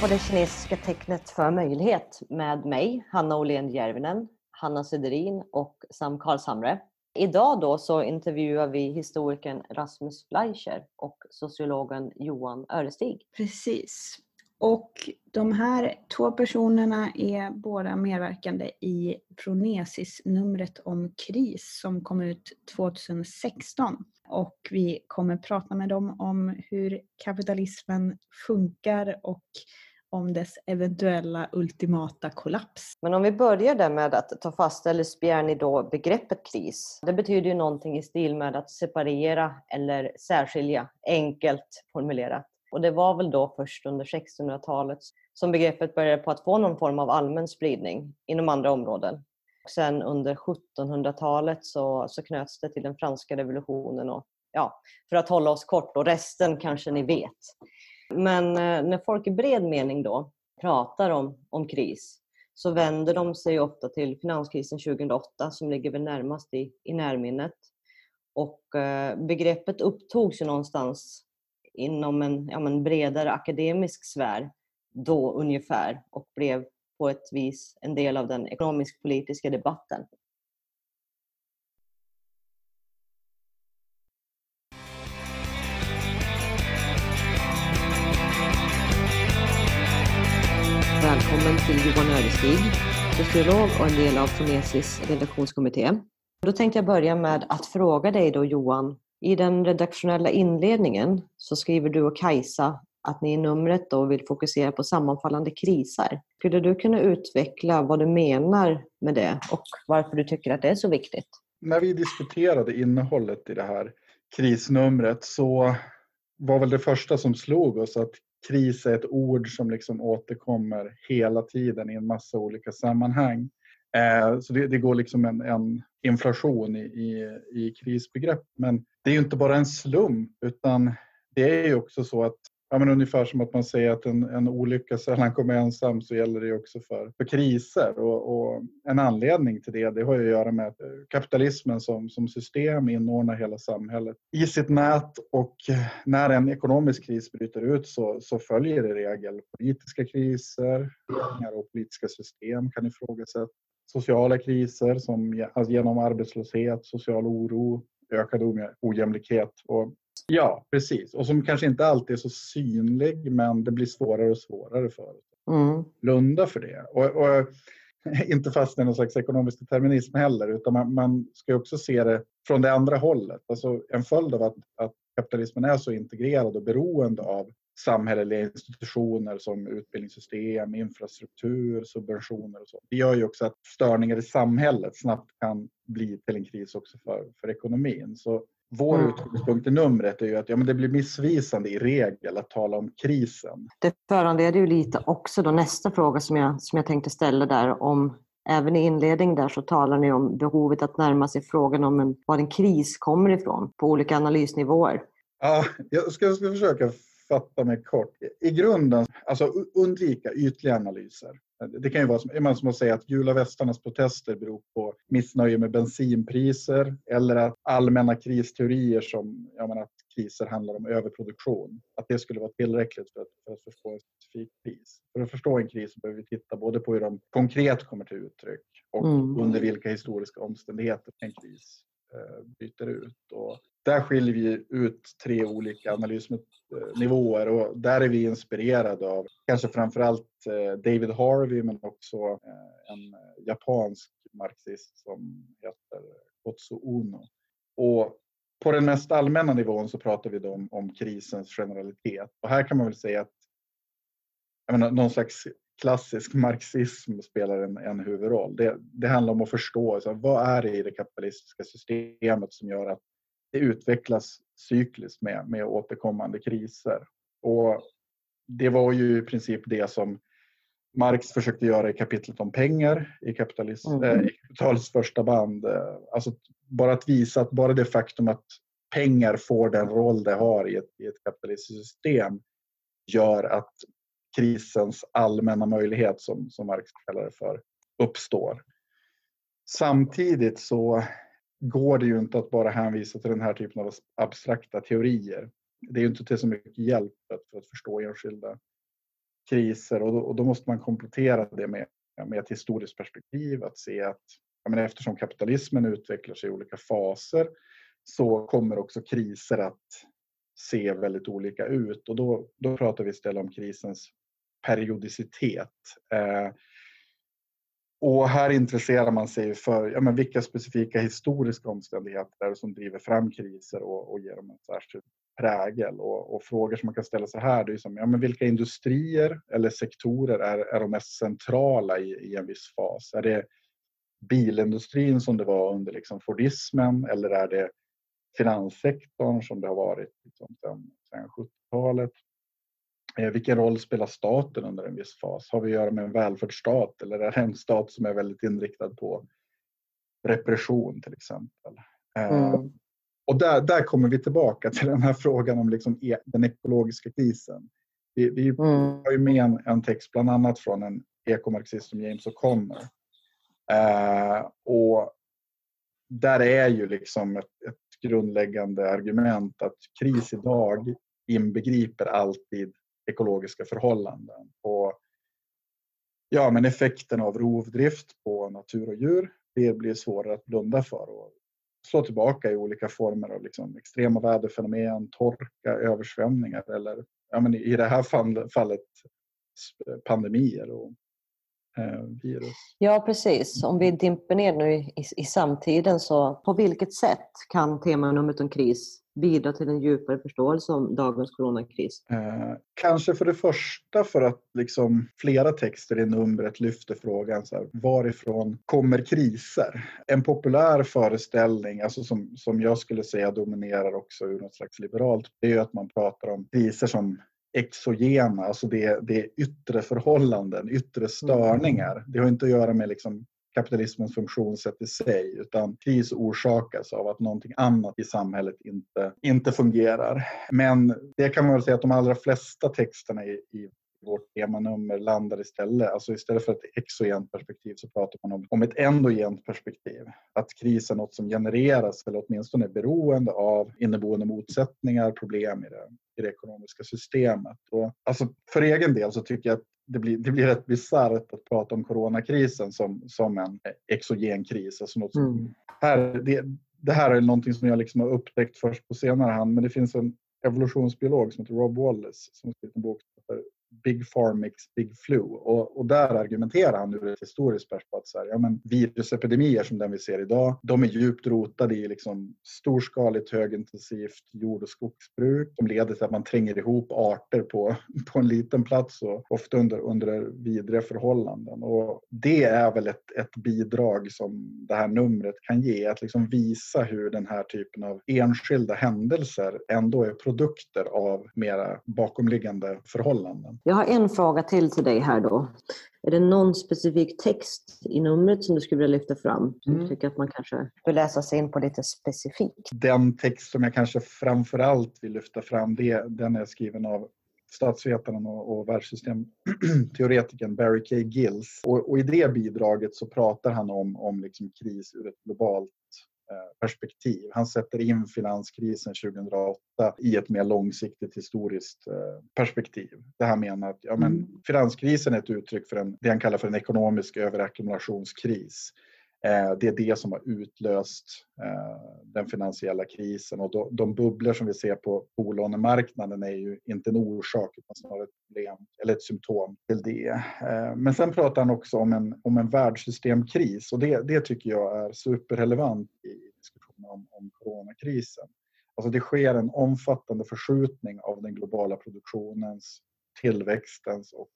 på det kinesiska tecknet för möjlighet med mig, Hanna Åhlén Järvinen, Hanna Söderin och Sam Karlshamre. Idag då så intervjuar vi historikern Rasmus Fleischer och sociologen Johan Örestig. Precis. Och de här två personerna är båda medverkande i Pronesis-numret om kris som kom ut 2016. Och vi kommer prata med dem om hur kapitalismen funkar och om dess eventuella ultimata kollaps. Men om vi börjar där med att ta fast eller spjärna då begreppet kris. Det betyder ju någonting i stil med att separera eller särskilja, enkelt formulerat. Och det var väl då först under 1600-talet som begreppet började på att få någon form av allmän spridning inom andra områden. Och Sen under 1700-talet så, så knöts det till den franska revolutionen och ja, för att hålla oss kort och resten kanske ni vet. Men eh, när folk i bred mening då pratar om, om kris så vänder de sig ofta till finanskrisen 2008 som ligger väl närmast i, i närminnet. Och eh, begreppet upptogs ju någonstans inom en ja, men bredare akademisk sfär då ungefär och blev på ett vis en del av den ekonomisk-politiska debatten. Välkommen till Johan Ödestig, sociolog och en del av Fonesis redaktionskommitté. Då tänkte jag börja med att fråga dig då Johan, i den redaktionella inledningen så skriver du och Kajsa att ni i numret då vill fokusera på sammanfallande kriser. Skulle du kunna utveckla vad du menar med det och varför du tycker att det är så viktigt? När vi diskuterade innehållet i det här krisnumret så var väl det första som slog oss att kris är ett ord som liksom återkommer hela tiden i en massa olika sammanhang. Eh, så det, det, går liksom en, en inflation i, i, i, krisbegrepp. Men det är ju inte bara en slump utan det är ju också så att Ja, men ungefär som att man säger att en, en olycka sällan kommer ensam så gäller det också för, för kriser. Och, och, en anledning till det, det har ju att göra med att eh, kapitalismen som, som system inordnar hela samhället i sitt nät och eh, när en ekonomisk kris bryter ut så, så följer i regel politiska kriser och politiska system kan ifrågasättas. Sociala kriser som alltså genom arbetslöshet, social oro, ökad ojämlikhet och Ja, precis. Och som kanske inte alltid är så synlig men det blir svårare och svårare för oss. Mm. Blunda för det. Och, och inte fastna i någon slags ekonomisk determinism heller utan man, man ska också se det från det andra hållet. Alltså en följd av att, att kapitalismen är så integrerad och beroende av samhälleliga institutioner som utbildningssystem, infrastruktur, subventioner och så. Det gör ju också att störningar i samhället snabbt kan bli till en kris också för, för ekonomin. Så vår mm. utgångspunkt i numret är ju att ja, men det blir missvisande i regel att tala om krisen. Det föranleder ju lite också då nästa fråga som jag, som jag tänkte ställa där om Även i inledningen där så talar ni om behovet att närma sig frågan om en, var en kris kommer ifrån på olika analysnivåer. Ja, jag ska, ska försöka fatta mig kort. I grunden, alltså undvika ytliga analyser. Det kan ju vara som, som att säga att gula västarnas protester beror på missnöje med bensinpriser eller att allmänna kristeorier som ja, men att kriser handlar om överproduktion. Att det skulle vara tillräckligt för att, för att förstå ett specifikt pris. För att förstå en kris behöver vi titta både på hur de konkret kommer till uttryck och mm. under vilka historiska omständigheter en kris eh, byter ut. Och där skiljer vi ut tre olika analysnivåer och där är vi inspirerade av kanske framförallt eh, David Harvey men också eh, en japansk marxist som heter Kotsu Ono. Och på den mest allmänna nivån så pratar vi då om, om krisens generalitet och här kan man väl säga att jag menar, någon slags klassisk marxism spelar en, en huvudroll. Det, det handlar om att förstå alltså, vad är det i det kapitalistiska systemet som gör att det utvecklas cykliskt med, med återkommande kriser. Och det var ju i princip det som Marx försökte göra i kapitlet om pengar i, kapitalism, mm. äh, i första band. Alltså bara att visa att bara det faktum att pengar får den roll det har i ett, i ett kapitalistiskt system gör att krisens allmänna möjlighet, som, som Marx kallar det för, uppstår. Samtidigt så går det ju inte att bara hänvisa till den här typen av abstrakta teorier. Det är ju inte till så mycket hjälp för att förstå enskilda kriser och då, och då måste man komplettera det med, med ett historiskt perspektiv. Att se att menar, eftersom kapitalismen utvecklar sig i olika faser så kommer också kriser att se väldigt olika ut och då, då pratar vi istället om krisens periodicitet. Eh, och här intresserar man sig för ja, men vilka specifika historiska omständigheter som driver fram kriser och, och ger dem en särskild prägel. Och, och, frågor som man kan ställa sig här det är som, ja, men vilka industrier eller sektorer är, är de mest centrala i, i en viss fas? Är det bilindustrin som det var under liksom Fordismen eller är det finanssektorn som det har varit liksom sedan 70-talet? Eh, vilken roll spelar staten under en viss fas? Har vi att göra med en välfärdsstat eller är det en stat som är väldigt inriktad på repression till exempel? Eh, mm. Och där, där kommer vi tillbaka till den här frågan om liksom e, den ekologiska krisen. Vi, vi mm. har ju med en, en, text bland annat från en ekomarxist som James O'Connor. Eh, och där är ju liksom ett, ett grundläggande argument att kris idag inbegriper alltid ekologiska förhållanden. På ja, men effekten av rovdrift på natur och djur, det blir svårare att blunda för och slå tillbaka i olika former av liksom extrema väderfenomen, torka, översvämningar eller ja, men i det här fallet pandemier och eh, virus. Ja, precis. Om vi dimper ner nu i, i, i samtiden så på vilket sätt kan temanumret om kris bidra till en djupare förståelse om dagens coronakris? Eh, kanske för det första för att liksom flera texter i numret lyfter frågan så här, varifrån kommer kriser? En populär föreställning, alltså som, som jag skulle säga dominerar också ur något slags liberalt, det är att man pratar om kriser som exogena, alltså det, det är yttre förhållanden, yttre störningar. Det har inte att göra med liksom kapitalismens funktionssätt i sig utan kris orsakas av att någonting annat i samhället inte, inte fungerar. Men det kan man väl säga att de allra flesta texterna i, i vårt temanummer landar istället, alltså istället för ett exogent perspektiv så pratar man om, om ett endogent perspektiv. Att kris är något som genereras eller åtminstone är beroende av inneboende motsättningar, problem i det, i det ekonomiska systemet. Och, alltså, för egen del så tycker jag att det blir, det blir rätt bisarrt att prata om coronakrisen som, som en exogen kris. Alltså något som, mm. här, det, det, här är någonting som jag liksom har upptäckt först på senare hand men det finns en evolutionsbiolog som heter Rob Wallace som har skrivit en bok som heter Big Pharmix, Big Flu. Och, och där argumenterar han ur ett historiskt perspektiv att så här, ja, men virusepidemier som den vi ser idag, de är djupt rotade i liksom storskaligt högintensivt jord och skogsbruk som leder till att man tränger ihop arter på, på en liten plats och ofta under, under vidriga förhållanden. Och det är väl ett, ett bidrag som det här numret kan ge, att liksom visa hur den här typen av enskilda händelser ändå är produkter av mera bakomliggande förhållanden. Jag har en fråga till till dig här då. Är det någon specifik text i numret som du skulle vilja lyfta fram? Som mm. du tycker att man kanske bör läsa sig in på lite specifikt? Den text som jag kanske framför allt vill lyfta fram, det, den är skriven av statsvetaren och, och världssystemteoretikern Barry K. Gills. Och, och, i det bidraget så pratar han om, om liksom kris ur ett globalt perspektiv. Han sätter in finanskrisen 2008 i ett mer långsiktigt historiskt eh, perspektiv. Det här menar att ja, men mm. finanskrisen är ett uttryck för en, det han kallar för en ekonomisk överackumulationskris. Eh, det är det som har utlöst eh, den finansiella krisen och de bubblor som vi ser på bolånemarknaden är ju inte en orsak utan snarare ett problem eller ett symptom till det. Eh, men sen pratar han också om en, om en världssystemkris och det, det tycker jag är superrelevant i diskussionen om, om coronakrisen. Alltså det sker en omfattande förskjutning av den globala produktionens, tillväxtens och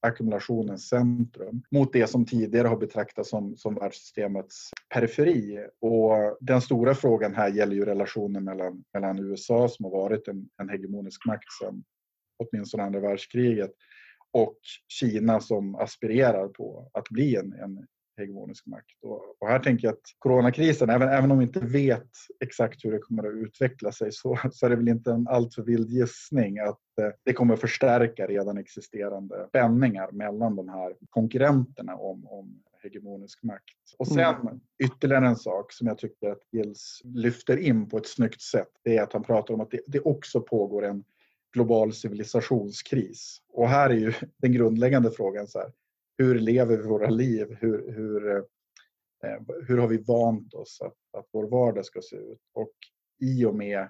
ackumulationens centrum mot det som tidigare har betraktats som, som världssystemets periferi. Och den stora frågan här gäller ju relationen mellan, mellan USA som har varit en, en hegemonisk makt sedan åtminstone andra världskriget och Kina som aspirerar på att bli en, en hegemonisk makt. Och, här tänker jag att coronakrisen, även, även om vi inte vet exakt hur det kommer att utveckla sig så, så är det väl inte en alltför vild gissning att eh, det kommer att förstärka redan existerande spänningar mellan de här konkurrenterna om, om hegemonisk makt. Och sen mm. ytterligare en sak som jag tycker att Gills lyfter in på ett snyggt sätt. Det är att han pratar om att det, det också pågår en global civilisationskris. Och här är ju den grundläggande frågan så här, hur lever vi våra liv? Hur, hur, eh, eh, hur har vi vant oss att, att vår vardag ska se ut? Och i och med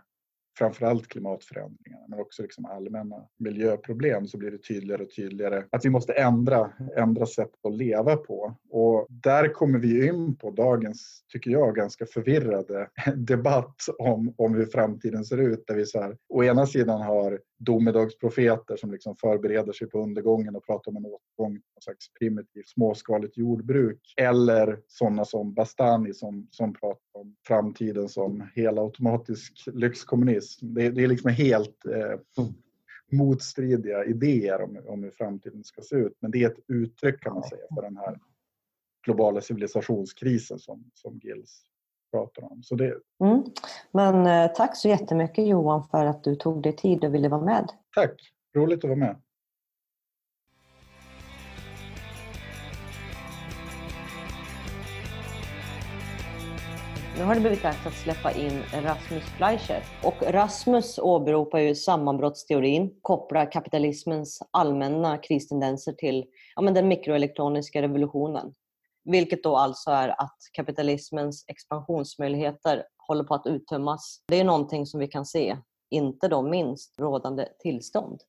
framförallt klimatförändringarna men också liksom allmänna miljöproblem så blir det tydligare och tydligare att vi måste ändra, ändra sätt att leva på. Och där kommer vi in på dagens, tycker jag, ganska förvirrade debatt om, om hur framtiden ser ut. Där vi så här, å ena sidan har domedagsprofeter som liksom förbereder sig på undergången och pratar om en återgång till något slags primitivt småskaligt jordbruk. Eller sådana som Bastani som, som pratar om framtiden som helautomatisk lyxkommunism. Det, det är liksom helt eh, motstridiga idéer om, om hur framtiden ska se ut. Men det är ett uttryck kan man säga för den här globala civilisationskrisen som, som Gills pratar om. Så det... Mm. Men eh, tack så jättemycket Johan för att du tog dig tid och ville vara med. Tack, roligt att vara med. Nu har det blivit dags att släppa in Rasmus Fleischer. Och Rasmus åberopar ju sammanbrottsteorin, kopplar kapitalismens allmänna kristendenser till ja, men den mikroelektroniska revolutionen. Vilket då alltså är att kapitalismens expansionsmöjligheter håller på att uttömmas. Det är någonting som vi kan se, inte då minst rådande tillstånd.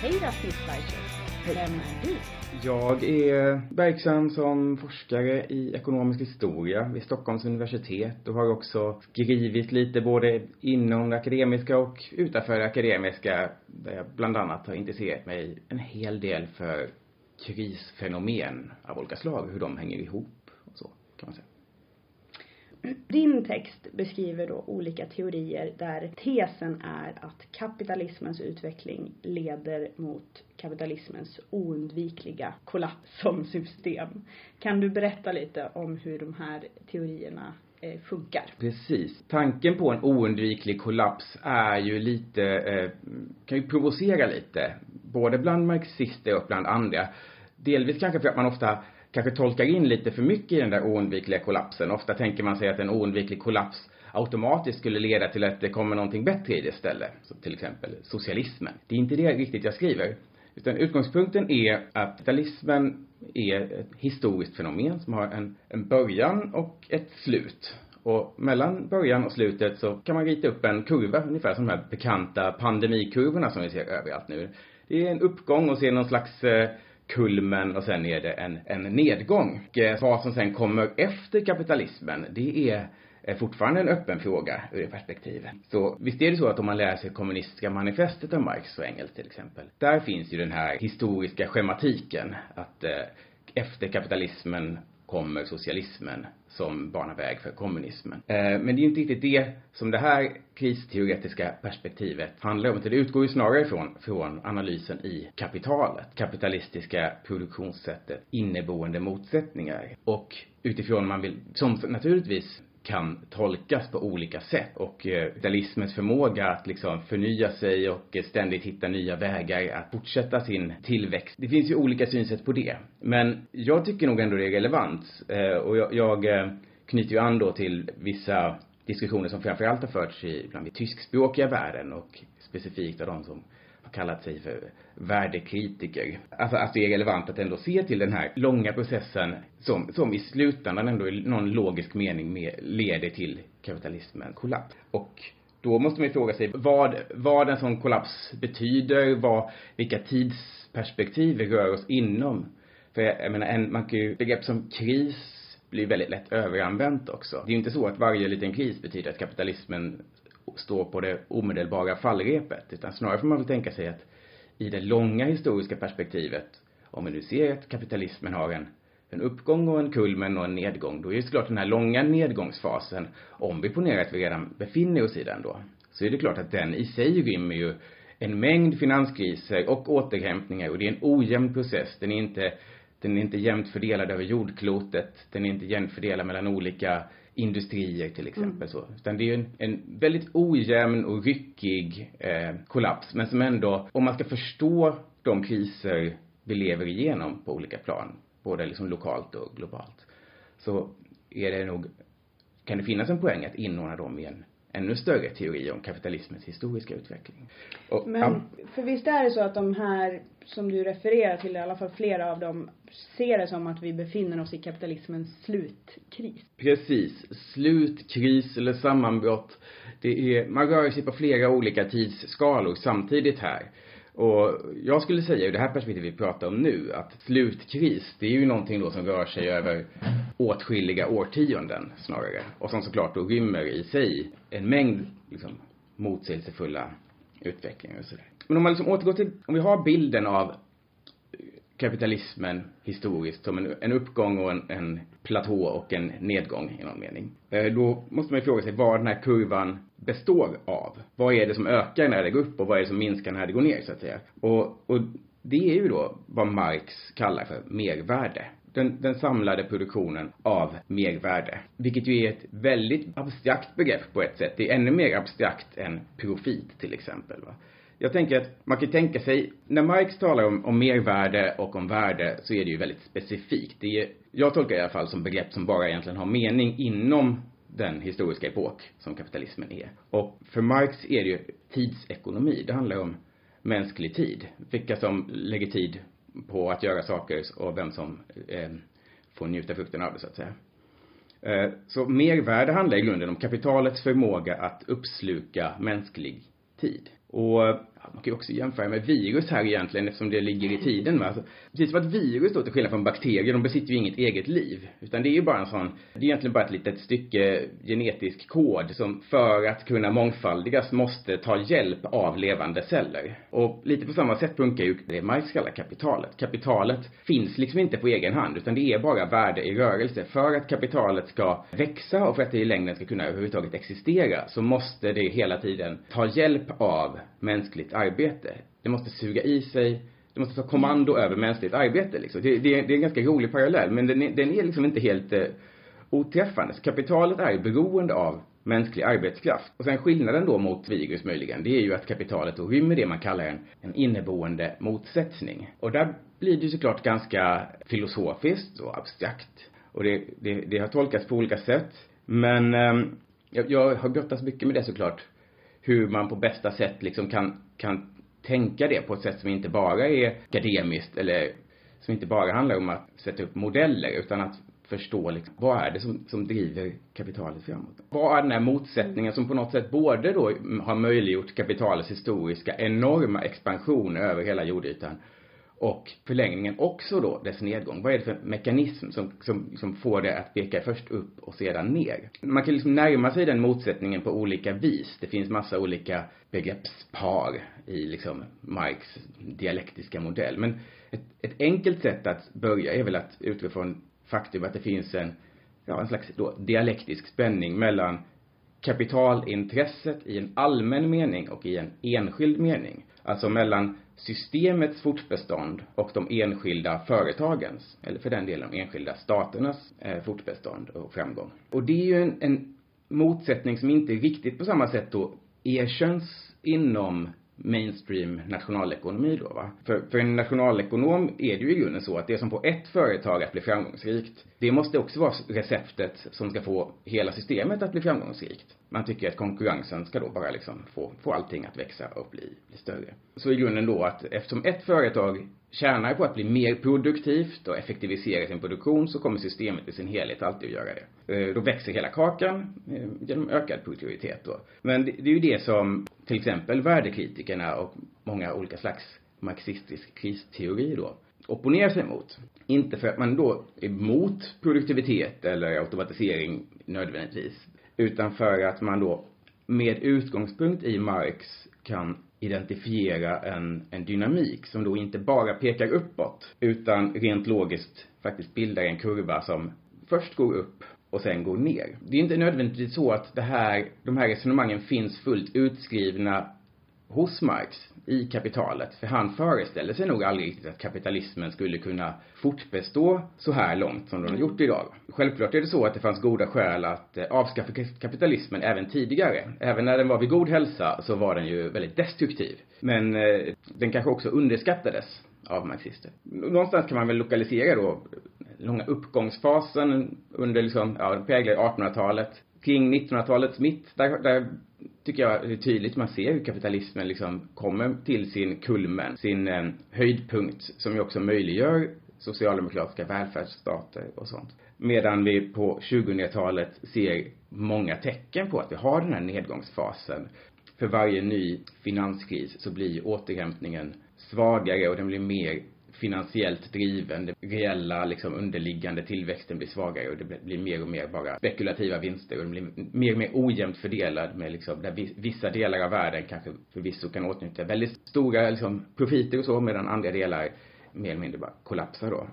Hej då Fleischer! Vem är du? Jag är verksam som forskare i ekonomisk historia vid Stockholms universitet och har också skrivit lite både inom det akademiska och utanför det akademiska där jag bland annat har intresserat mig en hel del för krisfenomen av olika slag, hur de hänger ihop och så kan man säga. Din text beskriver då olika teorier där tesen är att kapitalismens utveckling leder mot kapitalismens oundvikliga kollaps som system. Kan du berätta lite om hur de här teorierna eh, funkar? Precis. Tanken på en oundviklig kollaps är ju lite, eh, kan ju provocera lite. Både bland marxister och bland andra. Delvis kanske för att man ofta kanske tolkar in lite för mycket i den där oundvikliga kollapsen. Ofta tänker man sig att en oundviklig kollaps automatiskt skulle leda till att det kommer någonting bättre i det istället. Så till exempel socialismen. Det är inte det riktigt jag skriver. Utan utgångspunkten är att kapitalismen är ett historiskt fenomen som har en, en början och ett slut. Och mellan början och slutet så kan man rita upp en kurva, ungefär som de här bekanta pandemikurvorna som vi ser överallt nu. Det är en uppgång och sen någon slags eh, kulmen och sen är det en, en nedgång. Och eh, vad som sen kommer efter kapitalismen, det är eh, fortfarande en öppen fråga ur det perspektivet. Så visst är det så att om man läser kommunistiska manifestet av Marx och Engels till exempel, där finns ju den här historiska schematiken att eh, efter kapitalismen kommer socialismen som banar väg för kommunismen. Eh, men det är inte riktigt det som det här kristeoretiska perspektivet handlar om. Utan det utgår ju snarare ifrån, från analysen i kapitalet, kapitalistiska produktionssättet, inneboende motsättningar. Och utifrån man vill, som naturligtvis kan tolkas på olika sätt och eh, kapitalismens förmåga att liksom förnya sig och eh, ständigt hitta nya vägar att fortsätta sin tillväxt. Det finns ju olika synsätt på det. Men jag tycker nog ändå det är relevant eh, och jag, jag eh, knyter ju an då till vissa diskussioner som framförallt har förts i bland tyskspråkiga världen och specifikt av de som kallat sig för värdekritiker. Alltså att det är relevant att ändå se till den här långa processen som, som i slutändan ändå i någon logisk mening med, leder till kapitalismens kollaps. Och då måste man ju fråga sig vad, vad en sån kollaps betyder, vad, vilka tidsperspektiv vi rör oss inom. För jag, jag menar, en, man kan ju, begrepp som kris blir väldigt lätt överanvänt också. Det är ju inte så att varje liten kris betyder att kapitalismen står på det omedelbara fallrepet. Utan snarare får man väl tänka sig att i det långa historiska perspektivet, om vi nu ser att kapitalismen har en, en uppgång och en kulmen och en nedgång, då är det såklart den här långa nedgångsfasen, om vi ponerar att vi redan befinner oss i den då, så är det klart att den i sig rymmer ju en mängd finanskriser och återhämtningar och det är en ojämn process. Den är inte, den är inte jämnt fördelad över jordklotet. Den är inte jämnt fördelad mellan olika industrier till exempel mm. så. Utan det är en, en väldigt ojämn och ryckig eh, kollaps. Men som ändå, om man ska förstå de kriser vi lever igenom på olika plan, både liksom lokalt och globalt, så är det nog, kan det finnas en poäng att inordna dem i en ännu större teori om kapitalismens historiska utveckling. Och, Men, ja. för visst är det så att de här som du refererar till, i alla fall flera av dem, ser det som att vi befinner oss i kapitalismens slutkris? Precis. Slutkris eller sammanbrott. Det är, man rör sig på flera olika tidsskalor samtidigt här. Och jag skulle säga i det här perspektivet vi pratar om nu att slutkris, det är ju någonting då som rör sig över åtskilliga årtionden snarare. Och som såklart då rymmer i sig en mängd liksom motsägelsefulla utvecklingar och sådär. Men om man liksom återgår till, om vi har bilden av kapitalismen historiskt som en, en uppgång och en, en platå och en nedgång i någon mening. Eh, då måste man ju fråga sig vad den här kurvan består av. Vad är det som ökar när det går upp och vad är det som minskar när det går ner så att säga. Och, och det är ju då vad Marx kallar för mervärde. Den, den, samlade produktionen av mervärde. Vilket ju är ett väldigt abstrakt begrepp på ett sätt. Det är ännu mer abstrakt än profit till exempel. Va? Jag tänker att man kan tänka sig, när Marx talar om, om mervärde och om värde så är det ju väldigt specifikt. Det är, jag tolkar det i alla fall som begrepp som bara egentligen har mening inom den historiska epok som kapitalismen är. Och för Marx är det ju tidsekonomi. Det handlar om mänsklig tid. Vilka som lägger tid på att göra saker och vem som eh, får njuta frukten av det så att säga. Eh, så mervärde handlar i grunden om kapitalets förmåga att uppsluka mänsklig tid. Och eh, man kan ju också jämföra med virus här egentligen eftersom det ligger i tiden. va. alltså, precis som att virus då till skillnad från bakterier, de besitter ju inget eget liv. Utan det är ju bara en sån, det är egentligen bara ett litet stycke genetisk kod som för att kunna mångfaldigas måste ta hjälp av levande celler. Och lite på samma sätt funkar ju det Marx kallar kapitalet. Kapitalet finns liksom inte på egen hand utan det är bara värde i rörelse. För att kapitalet ska växa och för att det i längden ska kunna överhuvudtaget existera så måste det hela tiden ta hjälp av mänskligt arbete. Det måste suga i sig, det måste ta kommando över mänskligt arbete liksom. Det, det, det är en ganska rolig parallell, men den är, den är liksom inte helt eh, oträffande. Så kapitalet är beroende av mänsklig arbetskraft. Och sen skillnaden då mot virus möjligen, det är ju att kapitalet då rymmer det man kallar en, en inneboende motsättning. Och där blir det ju såklart ganska filosofiskt och abstrakt. Och det, det, det har tolkats på olika sätt. Men eh, jag, jag har brottats mycket med det såklart hur man på bästa sätt liksom kan, kan tänka det på ett sätt som inte bara är akademiskt eller som inte bara handlar om att sätta upp modeller utan att förstå liksom, vad är det som, som driver kapitalet framåt? Vad är den här motsättningen som på något sätt både då har möjliggjort kapitalets historiska enorma expansion över hela jordytan och förlängningen också då dess nedgång. Vad är det för mekanism som, som, som får det att peka först upp och sedan ner? Man kan liksom närma sig den motsättningen på olika vis. Det finns massa olika begreppspar i liksom Marx dialektiska modell. Men ett, ett enkelt sätt att börja är väl att utgå från faktum att det finns en, ja, en slags då dialektisk spänning mellan kapitalintresset i en allmän mening och i en enskild mening. Alltså mellan systemets fortbestånd och de enskilda företagens, eller för den delen de enskilda staternas eh, fortbestånd och framgång. Och det är ju en, en motsättning som inte riktigt på samma sätt då erkänns inom mainstream nationalekonomi då va. För, för en nationalekonom är det ju i grunden så att det som får ett företag att bli framgångsrikt, det måste också vara receptet som ska få hela systemet att bli framgångsrikt. Man tycker att konkurrensen ska då bara liksom få, få allting att växa och bli, bli större. Så i grunden då att eftersom ett företag tjänar på att bli mer produktivt och effektivisera sin produktion så kommer systemet i sin helhet alltid att göra det. Eh, då växer hela kakan eh, genom ökad produktivitet då. Men det, är ju det som till exempel värdekritikerna och många olika slags marxistisk kristeori då opponerar sig mot. Inte för att man då är emot produktivitet eller automatisering nödvändigtvis, utan för att man då med utgångspunkt i Marx kan identifiera en, en dynamik som då inte bara pekar uppåt utan rent logiskt faktiskt bildar en kurva som först går upp och sen går ner. Det är inte nödvändigtvis så att det här, de här resonemangen finns fullt utskrivna hos Marx i kapitalet. För han föreställde sig nog aldrig riktigt att kapitalismen skulle kunna fortbestå så här långt som den har gjort idag. Självklart är det så att det fanns goda skäl att eh, avskaffa kapitalismen även tidigare. Även när den var vid god hälsa så var den ju väldigt destruktiv. Men eh, den kanske också underskattades av marxister. Någonstans kan man väl lokalisera då eh, långa uppgångsfasen under liksom, ja, den präglar 1800-talet. Kring 1900-talets mitt, där, där tycker jag det är tydligt man ser hur kapitalismen liksom kommer till sin kulmen, sin eh, höjdpunkt som ju också möjliggör socialdemokratiska välfärdsstater och sånt. Medan vi på 2000-talet ser många tecken på att vi har den här nedgångsfasen. För varje ny finanskris så blir återhämtningen svagare och den blir mer finansiellt driven. Den reella liksom underliggande tillväxten blir svagare och det blir mer och mer bara spekulativa vinster och den blir mer och mer ojämnt fördelad med liksom där vissa delar av världen kanske förvisso kan åtnjuta väldigt stora liksom profiter och så medan andra delar mer eller mindre bara kollapsar då.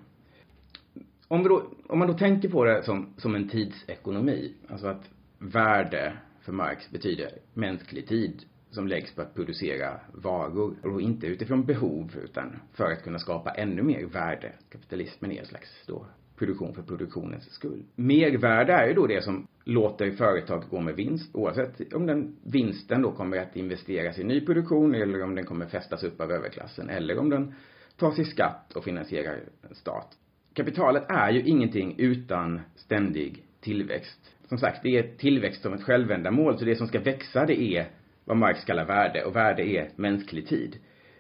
Om, vi då, om man då tänker på det som, som en tidsekonomi, alltså att värde för Marx betyder mänsklig tid som läggs på att producera varor. Och inte utifrån behov utan för att kunna skapa ännu mer värde. Kapitalismen är en slags då produktion för produktionens skull. Mervärde är ju då det som låter företag gå med vinst oavsett om den vinsten då kommer att investeras i ny produktion eller om den kommer fästas upp av överklassen eller om den tas i skatt och finansierar en stat. Kapitalet är ju ingenting utan ständig tillväxt. Som sagt, det är tillväxt som ett självändamål, så det som ska växa det är vad Marx kallar värde och värde är mänsklig tid.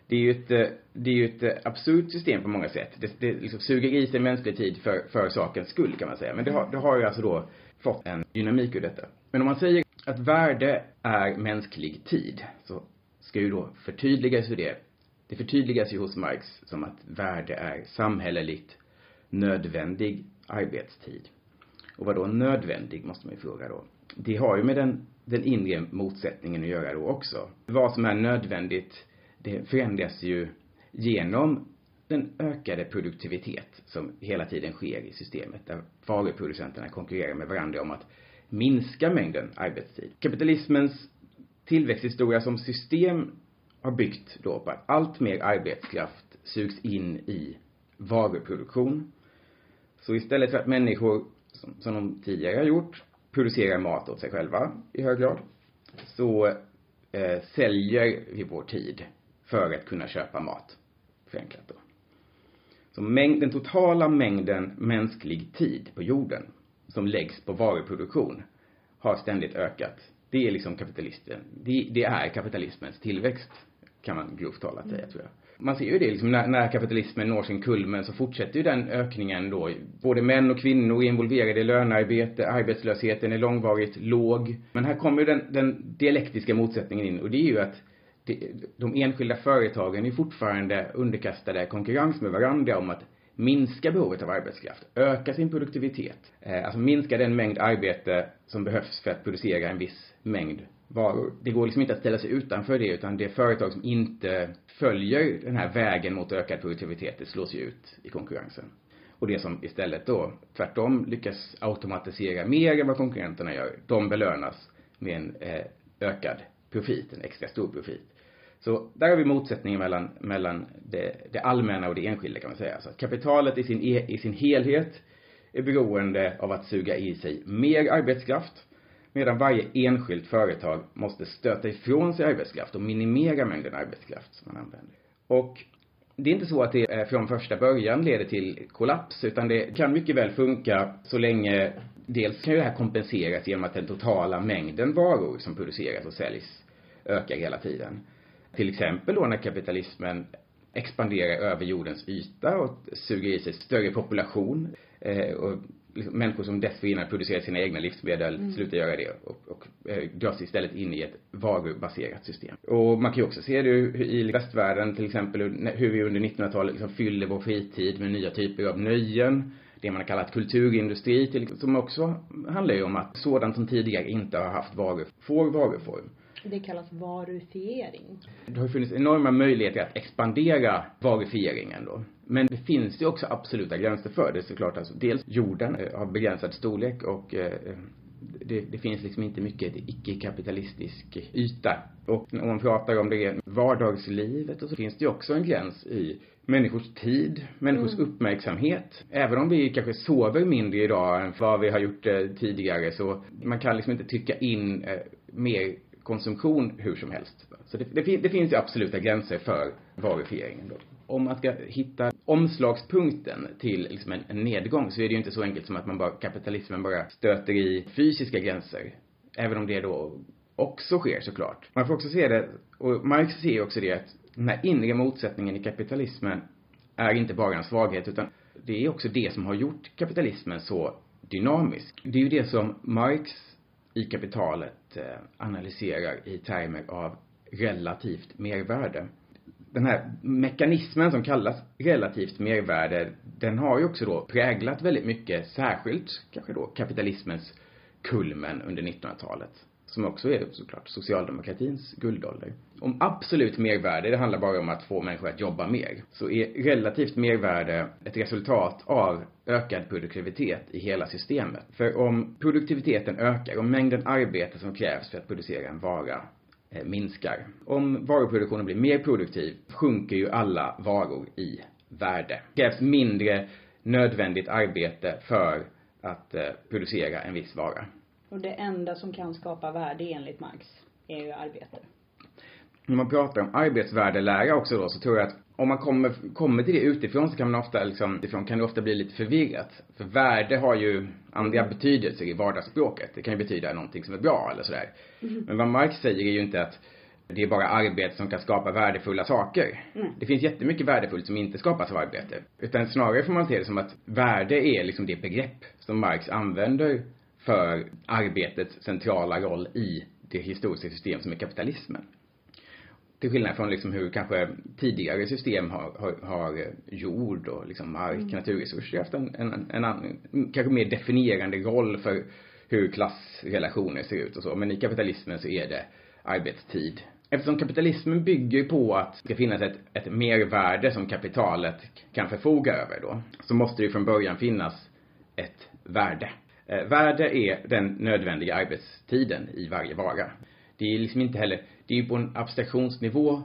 Det är ju ett, eh, det är ju ett eh, absurt system på många sätt. Det, det liksom suger i sig mänsklig tid för, för sakens skull kan man säga. Men det har, det har ju alltså då fått en dynamik ur detta. Men om man säger att värde är mänsklig tid så ska ju då förtydligas ju det. Det förtydligas ju hos Marx som att värde är samhälleligt nödvändig arbetstid. Och vad då nödvändig måste man ju fråga då. Det har ju med den den inre motsättningen att göra då också. Vad som är nödvändigt, det förändras ju genom den ökade produktivitet som hela tiden sker i systemet där varuproducenterna konkurrerar med varandra om att minska mängden arbetstid. Kapitalismens tillväxthistoria som system har byggt då på att allt mer arbetskraft sugs in i varuproduktion. Så istället för att människor, som, som de tidigare har gjort, producerar mat åt sig själva i hög grad, så eh, säljer vi vår tid för att kunna köpa mat, förenklat då. Så mängd, den totala mängden mänsklig tid på jorden som läggs på varuproduktion har ständigt ökat. Det är liksom kapitalisten, det, det är kapitalismens tillväxt, kan man grovt talat säga, tror jag man ser ju det liksom när, när kapitalismen når sin kulmen så fortsätter ju den ökningen då. Både män och kvinnor är involverade i lönearbete, arbetslösheten är långvarigt låg. Men här kommer ju den, den dialektiska motsättningen in och det är ju att det, de enskilda företagen är fortfarande underkastade konkurrens med varandra om att minska behovet av arbetskraft, öka sin produktivitet, eh, alltså minska den mängd arbete som behövs för att producera en viss mängd varor. Det går liksom inte att ställa sig utanför det utan det företag som inte följer den här vägen mot ökad produktivitet, det slås ju ut i konkurrensen. Och det som istället då tvärtom lyckas automatisera mer än vad konkurrenterna gör, de belönas med en eh, ökad profit, en extra stor profit. Så där har vi motsättningen mellan, mellan det, det allmänna och det enskilda kan man säga. Så att kapitalet i sin, e, i sin helhet är beroende av att suga i sig mer arbetskraft medan varje enskilt företag måste stöta ifrån sig arbetskraft och minimera mängden arbetskraft som man använder. Och det är inte så att det från första början leder till kollaps, utan det kan mycket väl funka så länge dels kan ju det här kompenseras genom att den totala mängden varor som produceras och säljs ökar hela tiden. Till exempel då när kapitalismen expanderar över jordens yta och suger i sig större population eh, och liksom, människor som dessförinnan producerat sina egna livsmedel mm. slutar göra det och, och eh, dras istället in i ett varubaserat system. Och man kan ju också se det i västvärlden till exempel hur vi under 1900-talet liksom fyller vår fritid med nya typer av nöjen det man har kallat kulturindustri till, som också handlar ju om att sådant som tidigare inte har haft varor får varuform. Det kallas varufiering. Det har funnits enorma möjligheter att expandera varufieringen då. Men det finns ju också absoluta gränser för det såklart. Alltså, dels jorden har begränsad storlek och eh, det, det, finns liksom inte mycket icke-kapitalistisk yta. Och om man pratar om det vardagslivet och så finns det ju också en gräns i människors tid, människors mm. uppmärksamhet. Även om vi kanske sover mindre idag än vad vi har gjort eh, tidigare så man kan liksom inte tycka in eh, mer konsumtion hur som helst. Så det, det, det finns ju absoluta gränser för varufieringen då. Om man ska hitta omslagspunkten till liksom en, en nedgång så är det ju inte så enkelt som att man bara, kapitalismen bara stöter i fysiska gränser. Även om det då också sker såklart. Man får också se det, och Marx ser också det att den här inre motsättningen i kapitalismen är inte bara en svaghet utan det är också det som har gjort kapitalismen så dynamisk. Det är ju det som Marx i kapitalet eh, analyserar i termer av relativt mervärde. Den här mekanismen som kallas relativt mervärde, den har ju också då präglat väldigt mycket, särskilt kanske då kapitalismens kulmen under 1900-talet som också är såklart socialdemokratins guldålder. Om absolut mervärde, det handlar bara om att få människor att jobba mer, så är relativt mervärde ett resultat av ökad produktivitet i hela systemet. För om produktiviteten ökar, om mängden arbete som krävs för att producera en vara eh, minskar. Om varuproduktionen blir mer produktiv sjunker ju alla varor i värde. Det krävs mindre nödvändigt arbete för att eh, producera en viss vara. Och det enda som kan skapa värde enligt Marx är ju arbete. När man pratar om arbetsvärdelära också då så tror jag att om man kommer, kommer till det utifrån så kan man ofta liksom, utifrån kan det ofta bli lite förvirrat. För värde har ju andra betydelser i vardagsspråket. Det kan ju betyda någonting som är bra eller sådär. Mm. Men vad Marx säger är ju inte att det är bara arbete som kan skapa värdefulla saker. Mm. Det finns jättemycket värdefullt som inte skapas av arbete. Utan snarare får man se det som att värde är liksom det begrepp som Marx använder för arbetets centrala roll i det historiska system som är kapitalismen. Till skillnad från liksom hur kanske tidigare system har, har, har jord och liksom mark, mm. naturresurser haft en, en, en, annan, kanske mer definierande roll för hur klassrelationer ser ut och så. Men i kapitalismen så är det arbetstid. Eftersom kapitalismen bygger på att det ska finnas ett, ett mervärde som kapitalet kan förfoga över då, så måste det från början finnas ett värde. Eh, värde är den nödvändiga arbetstiden i varje vara. Det är liksom inte heller, det är ju på en abstraktionsnivå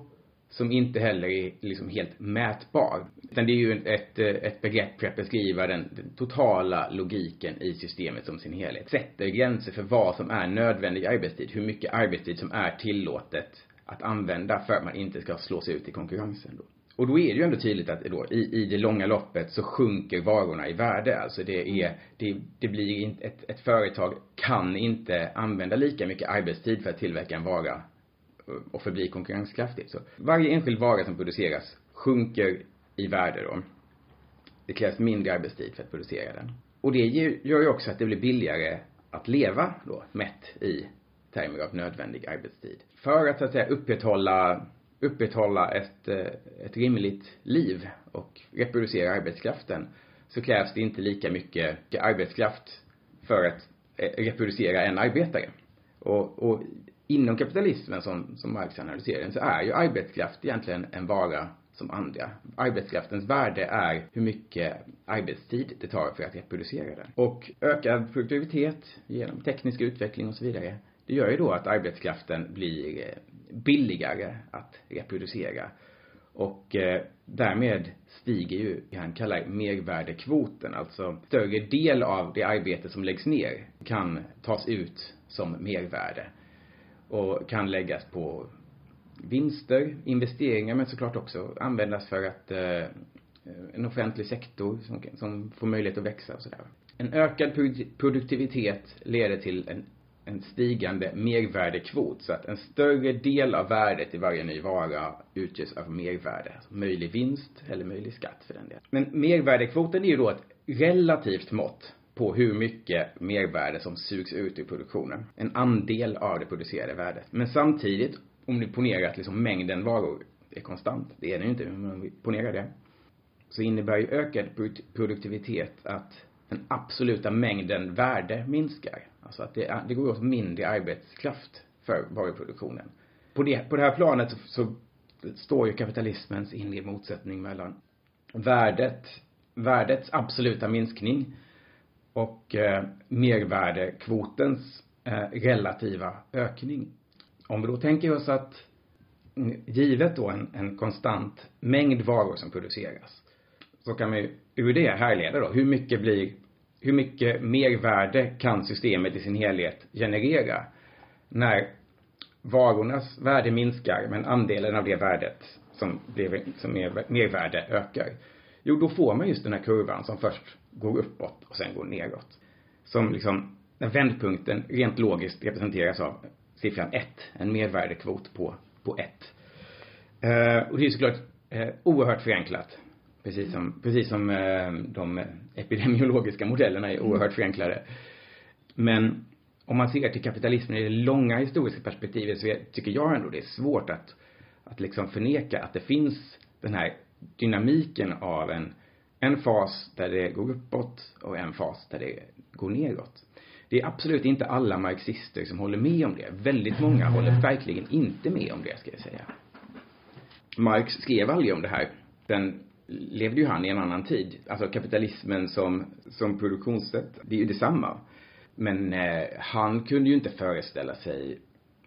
som inte heller är liksom helt mätbar. Utan det är ju ett, ett begrepp för att beskriva den, den, totala logiken i systemet som sin helhet. Sätter gränser för vad som är nödvändig arbetstid, hur mycket arbetstid som är tillåtet att använda för att man inte ska slås ut i konkurrensen då. Och då är det ju ändå tydligt att då, i, i det långa loppet så sjunker varorna i värde. Alltså det är, det, det blir inte, ett, ett företag kan inte använda lika mycket arbetstid för att tillverka en vara eh, och förbli konkurrenskraftigt. Så varje enskild vara som produceras sjunker i värde då. Det krävs mindre arbetstid för att producera den. Och det gör ju också att det blir billigare att leva då, mätt i termer av nödvändig arbetstid. För att så att säga upprätthålla upprätthålla ett, eh, ett rimligt liv och reproducera arbetskraften så krävs det inte lika mycket arbetskraft för att eh, reproducera en arbetare. Och, och inom kapitalismen som, som Marx analyserar den så är ju arbetskraft egentligen en vara som andra. Arbetskraftens värde är hur mycket arbetstid det tar för att reproducera den. Och ökad produktivitet genom teknisk utveckling och så vidare, det gör ju då att arbetskraften blir eh, billigare att reproducera. Och eh, därmed stiger ju det han kallar mervärdekvoten, alltså större del av det arbete som läggs ner kan tas ut som mervärde och kan läggas på vinster, investeringar men såklart också användas för att eh, en offentlig sektor som, som får möjlighet att växa och sådär. En ökad produktivitet leder till en en stigande mervärdekvot så att en större del av värdet i varje ny vara utgörs av mervärde. Alltså möjlig vinst eller möjlig skatt för den delen. Men mervärdekvoten är ju då ett relativt mått på hur mycket mervärde som sugs ut ur produktionen. En andel av det producerade värdet. Men samtidigt, om ni ponerar att liksom mängden varor är konstant, det är den ju inte, men om vi ponerar det, så innebär ju ökad produktivitet att den absoluta mängden värde minskar. Alltså att det, det går åt mindre arbetskraft för varuproduktionen. På det, på det här planet så, så står ju kapitalismens inre motsättning mellan värdet, värdets absoluta minskning och eh, mervärdekvotens eh, relativa ökning. Om vi då tänker oss att mm, givet då en, en konstant mängd varor som produceras så kan man ju ur det härleda då hur mycket blir hur mycket mervärde kan systemet i sin helhet generera när varornas värde minskar men andelen av det värdet som, blir, som är mervärde ökar. Jo, då får man just den här kurvan som först går uppåt och sen går neråt. Som liksom, när vändpunkten rent logiskt representeras av siffran 1, en mervärdekvot på, på 1. Eh, och det är såklart eh, oerhört förenklat. Precis som, precis som eh, de epidemiologiska modellerna är oerhört förenklade. Men om man ser till kapitalismen i det långa historiska perspektivet så tycker jag ändå det är svårt att, att liksom förneka att det finns den här dynamiken av en, en fas där det går uppåt och en fas där det går neråt. Det är absolut inte alla marxister som håller med om det. Väldigt många håller verkligen inte med om det, ska jag säga. Marx skrev aldrig om det här. Sen levde ju han i en annan tid. Alltså kapitalismen som, som produktionssätt, det är ju detsamma. Men eh, han kunde ju inte föreställa sig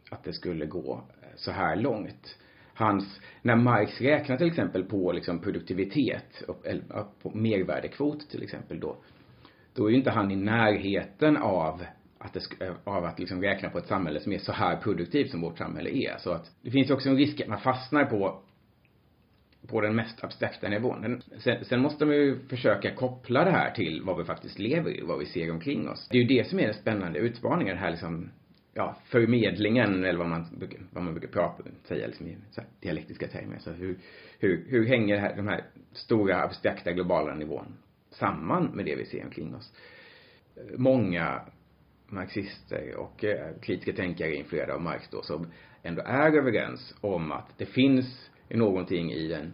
att det skulle gå eh, så här långt. Hans, när Marx räknar till exempel på liksom produktivitet, och, eller, på mervärdekvot till exempel då, då är ju inte han i närheten av att, det, eh, av att liksom räkna på ett samhälle som är så här produktivt som vårt samhälle är. Så att det finns också en risk att man fastnar på på den mest abstrakta nivån. Sen, sen, måste man ju försöka koppla det här till vad vi faktiskt lever i, vad vi ser omkring oss. Det är ju det som är den spännande utmaningen, den här liksom, ja, förmedlingen eller vad man, vad man brukar prata, säga liksom i så här, dialektiska termer. Så hur, hur, hur hänger det här, de här stora abstrakta globala nivån samman med det vi ser omkring oss? Många marxister och eh, kritiska tänkare influerade av Marx då som ändå är överens om att det finns någonting i den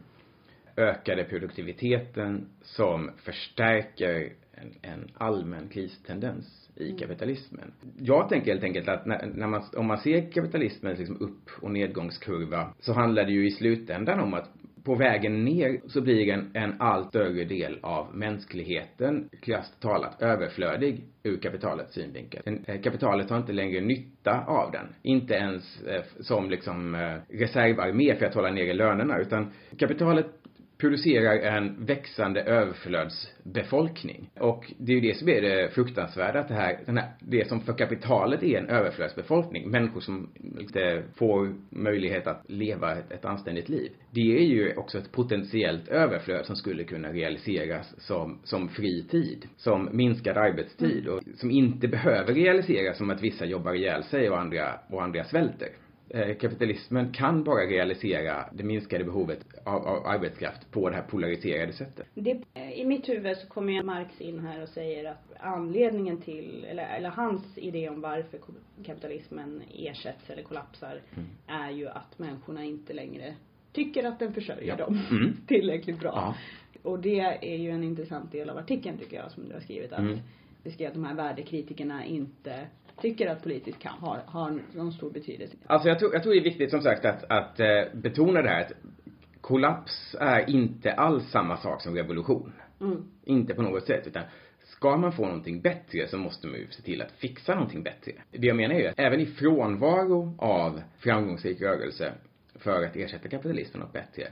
ökade produktiviteten som förstärker en, en allmän kristendens i mm. kapitalismen. Jag tänker helt enkelt att när, när man, om man ser kapitalismens liksom upp och nedgångskurva så handlar det ju i slutändan om att på vägen ner så blir en, en allt större del av mänskligheten, krasst talat, överflödig ur kapitalets synvinkel. Den, eh, kapitalet har inte längre nytta av den. Inte ens eh, som liksom eh, reservarmé för att hålla nere lönerna, utan kapitalet producerar en växande överflödsbefolkning. Och det är ju det som är det fruktansvärda, att det här, den här, det som för kapitalet är en överflödsbefolkning, människor som inte får möjlighet att leva ett, ett anständigt liv. Det är ju också ett potentiellt överflöd som skulle kunna realiseras som, som fri tid, som minskad arbetstid och som inte behöver realiseras som att vissa jobbar ihjäl sig och andra, och andra svälter. Eh, kapitalismen kan bara realisera det minskade behovet av, av arbetskraft på det här polariserade sättet. Det, I mitt huvud så kommer ju Marx in här och säger att anledningen till, eller, eller hans idé om varför kapitalismen ersätts eller kollapsar mm. är ju att människorna inte längre tycker att den försörjer ja. dem mm. tillräckligt bra. Ja. Och det är ju en intressant del av artikeln tycker jag som du har skrivit att mm. det ska att de här värdekritikerna inte tycker att politisk kamp har, har någon stor betydelse. Alltså jag tror, jag tror det är viktigt som sagt att, att eh, betona det här att kollaps är inte alls samma sak som revolution. Mm. Inte på något sätt utan ska man få någonting bättre så måste man ju se till att fixa någonting bättre. Det jag menar är ju att även i frånvaro av framgångsrik rörelse för att ersätta kapitalismen något bättre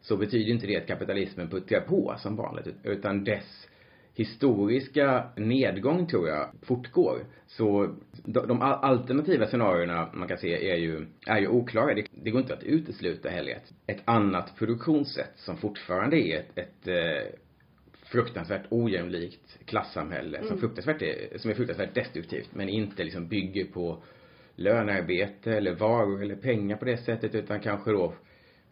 så betyder inte det att kapitalismen puttrar på som vanligt utan dess historiska nedgång tror jag fortgår. Så de, alternativa scenarierna man kan se är ju, är ju oklara. Det, det går inte att utesluta heller ett, ett annat produktionssätt som fortfarande är ett, ett eh, fruktansvärt ojämlikt klassamhälle mm. som fruktansvärt är, som är fruktansvärt destruktivt men inte liksom bygger på lönearbete eller varor eller pengar på det sättet utan kanske då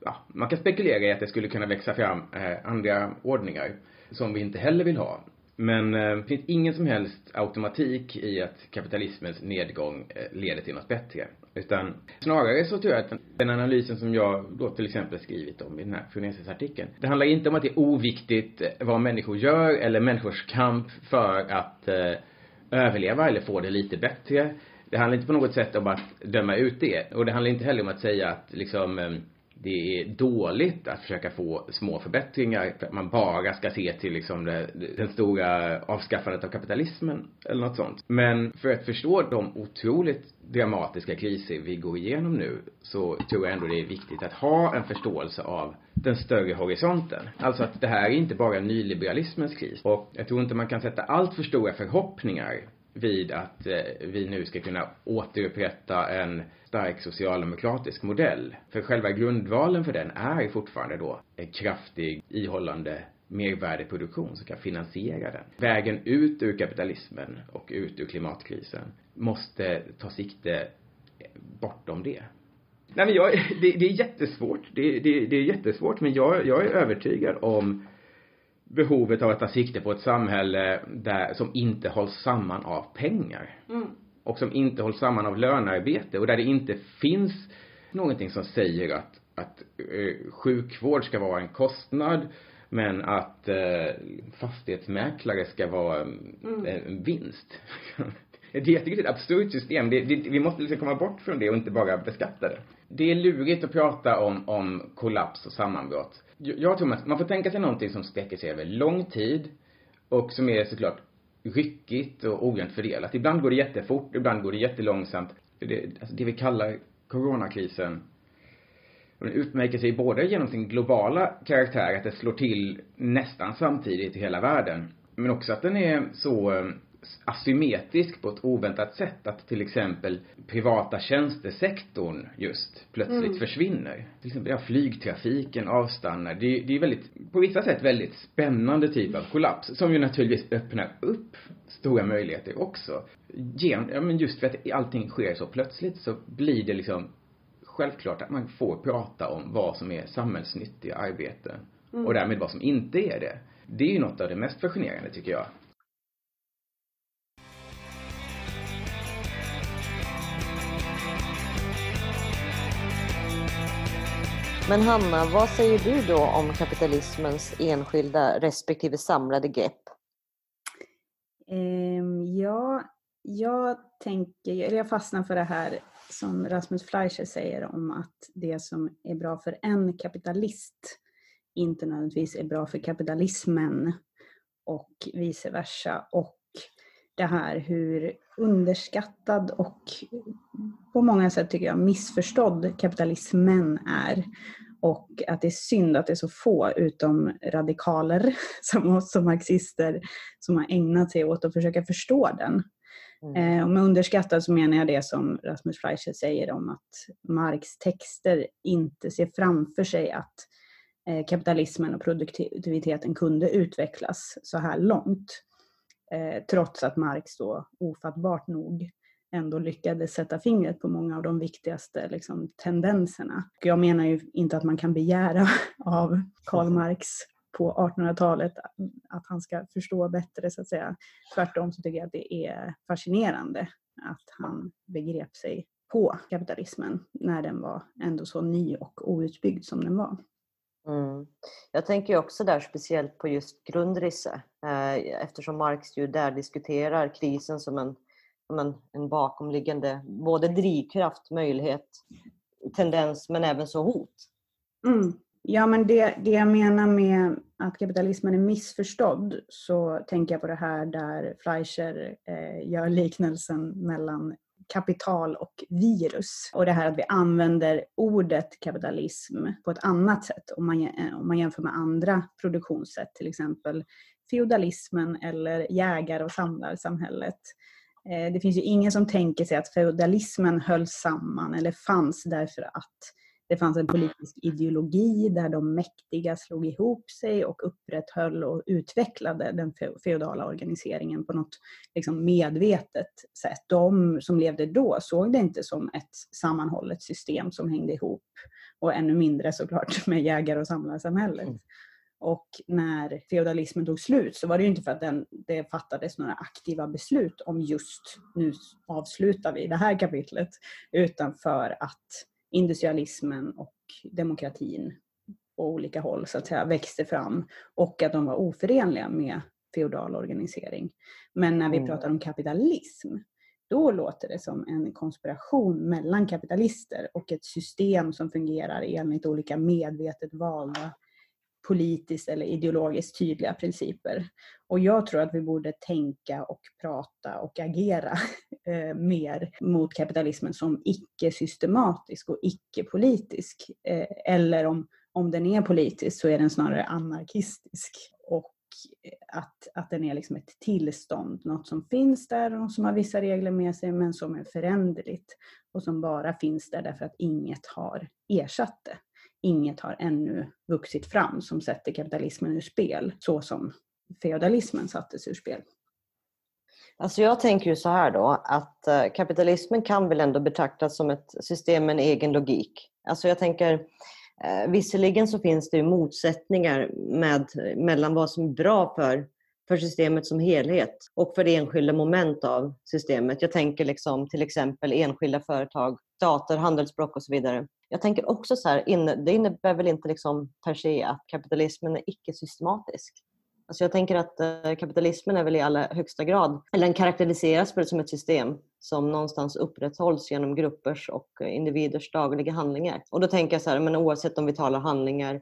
ja, man kan spekulera i att det skulle kunna växa fram eh, andra ordningar som vi inte heller vill ha. Men eh, det finns ingen som helst automatik i att kapitalismens nedgång eh, leder till något bättre. Utan snarare så tror jag att den analysen som jag då till exempel skrivit om i den här Funesis-artikeln. Det handlar inte om att det är oviktigt eh, vad människor gör eller människors kamp för att eh, överleva eller få det lite bättre. Det handlar inte på något sätt om att döma ut det. Och det handlar inte heller om att säga att liksom eh, det är dåligt att försöka få små förbättringar för att man bara ska se till liksom det, den stora avskaffandet av kapitalismen eller något sånt. Men för att förstå de otroligt dramatiska kriser vi går igenom nu så tror jag ändå det är viktigt att ha en förståelse av den större horisonten. Alltså att det här är inte bara nyliberalismens kris. Och jag tror inte man kan sätta allt för stora förhoppningar vid att eh, vi nu ska kunna återupprätta en stark socialdemokratisk modell. För själva grundvalen för den är fortfarande då en kraftig, ihållande mervärdeproduktion som kan finansiera den. Vägen ut ur kapitalismen och ut ur klimatkrisen måste ta sikte bortom det. Nej men jag, det, det är jättesvårt. Det, det, det är jättesvårt men jag, jag är övertygad om behovet av att ta sikte på ett samhälle där, som inte hålls samman av pengar. Mm. Och som inte hålls samman av lönearbete och där det inte finns någonting som säger att, att eh, sjukvård ska vara en kostnad men att eh, fastighetsmäklare ska vara mm. en vinst. det är ett absurt system. Det, det, vi måste liksom komma bort från det och inte bara beskatta det. Det är lurigt att prata om, om kollaps och sammanbrott. Jag tror att man får tänka sig någonting som sträcker sig över lång tid och som är såklart ryckigt och ojämnt fördelat. Ibland går det jättefort, ibland går det jättelångsamt. Det, alltså det vi kallar coronakrisen den utmärker sig både genom sin globala karaktär, att det slår till nästan samtidigt i hela världen, men också att den är så eh, asymmetrisk på ett oväntat sätt att till exempel privata tjänstesektorn just plötsligt mm. försvinner. Till exempel ja, flygtrafiken avstannar. Det, det är väldigt, på vissa sätt väldigt spännande typ av kollaps som ju naturligtvis öppnar upp stora möjligheter också. Gen, ja, men just för att allting sker så plötsligt så blir det liksom självklart att man får prata om vad som är samhällsnyttiga arbeten mm. och därmed vad som inte är det. Det är ju något av det mest fascinerande tycker jag. Men Hanna, vad säger du då om kapitalismens enskilda respektive samlade grepp? Ehm, ja, jag tänker, eller jag fastnar för det här som Rasmus Fleischer säger om att det som är bra för en kapitalist inte nödvändigtvis är bra för kapitalismen och vice versa. Och det här hur underskattad och på många sätt tycker jag missförstådd kapitalismen är. Och att det är synd att det är så få, utom radikaler som oss som marxister, som har ägnat sig åt att försöka förstå den. Mm. Eh, och med underskattad så menar jag det som Rasmus Fleischer säger om att Marx texter inte ser framför sig att eh, kapitalismen och produktiviteten kunde utvecklas så här långt. Eh, trots att Marx då ofattbart nog ändå lyckades sätta fingret på många av de viktigaste liksom, tendenserna. Jag menar ju inte att man kan begära av Karl Marx på 1800-talet att han ska förstå bättre så att säga. Tvärtom så tycker jag att det är fascinerande att han begrep sig på kapitalismen när den var ändå så ny och outbyggd som den var. Mm. Jag tänker också där speciellt på just Grundrisse eh, eftersom Marx ju där diskuterar krisen som en, som en, en bakomliggande både drivkraft, möjlighet, tendens men även så hot. Mm. Ja, men det, det jag menar med att kapitalismen är missförstådd så tänker jag på det här där Fleischer eh, gör liknelsen mellan kapital och virus. Och det här att vi använder ordet kapitalism på ett annat sätt om man, eh, om man jämför med andra produktionssätt, till exempel feudalismen eller jägar och samlarsamhället. Eh, det finns ju ingen som tänker sig att feudalismen hölls samman eller fanns därför att det fanns en politisk ideologi där de mäktiga slog ihop sig och upprätthöll och utvecklade den feodala organiseringen på något liksom medvetet sätt. De som levde då såg det inte som ett sammanhållet system som hängde ihop och ännu mindre såklart med jägare och samlarsamhället. Mm. Och när feodalismen tog slut så var det ju inte för att den, det fattades några aktiva beslut om just nu avslutar vi det här kapitlet, utan för att industrialismen och demokratin på olika håll så att säga växte fram och att de var oförenliga med feodal organisering. Men när vi mm. pratar om kapitalism, då låter det som en konspiration mellan kapitalister och ett system som fungerar enligt olika medvetet valda politiskt eller ideologiskt tydliga principer. Och jag tror att vi borde tänka och prata och agera eh, mer mot kapitalismen som icke-systematisk och icke-politisk. Eh, eller om, om den är politisk så är den snarare anarkistisk. Och eh, att, att den är liksom ett tillstånd, något som finns där och som har vissa regler med sig men som är föränderligt och som bara finns där därför att inget har ersatt det inget har ännu vuxit fram som sätter kapitalismen ur spel så som feodalismen sattes ur spel. Alltså jag tänker ju så här då att eh, kapitalismen kan väl ändå betraktas som ett system med en egen logik. Alltså jag tänker eh, visserligen så finns det ju motsättningar med, mellan vad som är bra för, för systemet som helhet och för enskilda moment av systemet. Jag tänker liksom till exempel enskilda företag, stater, handelsblock och så vidare. Jag tänker också så här, det innebär väl inte liksom per se att kapitalismen är icke-systematisk. Alltså jag tänker att eh, kapitalismen är väl i allra högsta grad, eller den karaktäriseras väl som ett system som någonstans upprätthålls genom gruppers och individers dagliga handlingar. Och då tänker jag så här, men oavsett om vi talar handlingar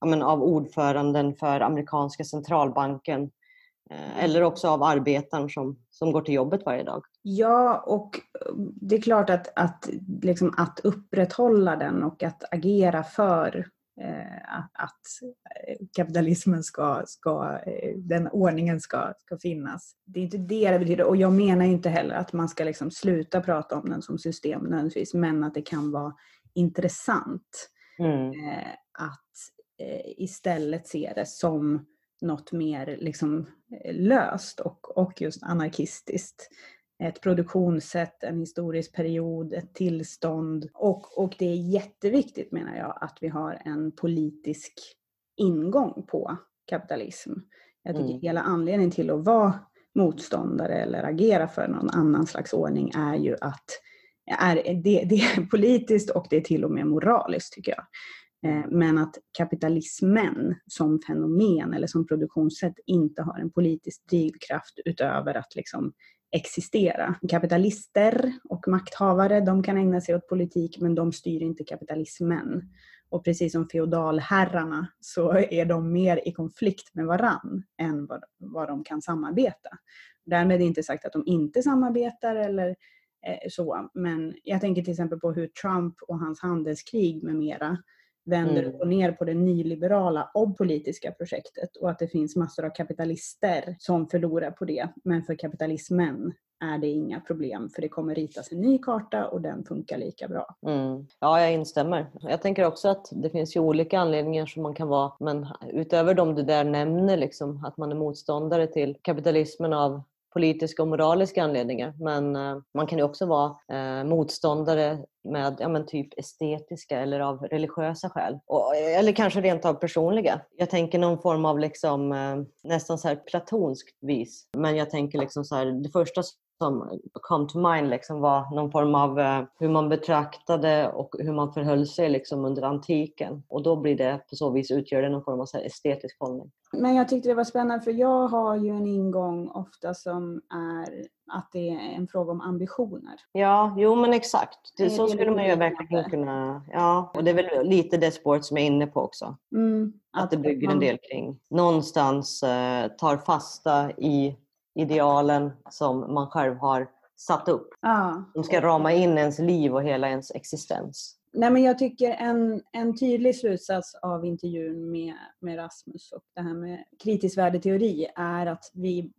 ja, men av ordföranden för amerikanska centralbanken eller också av arbetaren som, som går till jobbet varje dag. Ja, och eh, det är klart att, att, liksom att upprätthålla den och att agera för Eh, att eh, kapitalismen ska, ska, eh, den ordningen ska, ska finnas. Det är inte det det betyder och jag menar inte heller att man ska liksom sluta prata om den som system nödvändigtvis men att det kan vara intressant mm. att istället se det som något mer liksom löst och, och just anarkistiskt ett produktionssätt, en historisk period, ett tillstånd. Och, och det är jätteviktigt menar jag att vi har en politisk ingång på kapitalism. Jag tycker mm. hela anledningen till att vara motståndare eller agera för någon annan slags ordning är ju att är, det, det är politiskt och det är till och med moraliskt tycker jag. Eh, men att kapitalismen som fenomen eller som produktionssätt inte har en politisk drivkraft utöver att liksom existera. Kapitalister och makthavare, de kan ägna sig åt politik men de styr inte kapitalismen. Och precis som feodalherrarna så är de mer i konflikt med varann än vad, vad de kan samarbeta. Därmed är inte sagt att de inte samarbetar eller eh, så, men jag tänker till exempel på hur Trump och hans handelskrig med mera vänder mm. upp och ner på det nyliberala och politiska projektet och att det finns massor av kapitalister som förlorar på det. Men för kapitalismen är det inga problem för det kommer ritas en ny karta och den funkar lika bra. Mm. Ja, jag instämmer. Jag tänker också att det finns ju olika anledningar som man kan vara, men utöver de du där nämner, liksom, att man är motståndare till kapitalismen av politiska och moraliska anledningar. Men eh, man kan ju också vara eh, motståndare med ja, men typ estetiska eller av religiösa skäl. Och, eh, eller kanske rent av personliga. Jag tänker någon form av liksom, nästan så här platonskt vis. Men jag tänker liksom så här, det första som kom to mind liksom var någon form av eh, hur man betraktade och hur man förhöll sig liksom under antiken. Och då blir det på så vis utgör det någon form av estetisk hållning. Men jag tyckte det var spännande för jag har ju en ingång ofta som är att det är en fråga om ambitioner. Ja, jo men exakt. Det, så skulle man ju verkligen kunna... Ja, och det är väl lite det spåret som jag är inne på också. Mm, att, att, det bygger man... en del kring. Någonstans eh, tar fasta i idealen som man själv har satt upp. Ja. De ska rama in ens liv och hela ens existens. Nej, men jag tycker en, en tydlig slutsats av intervjun med, med Rasmus och det här med kritisk värdeteori är att vi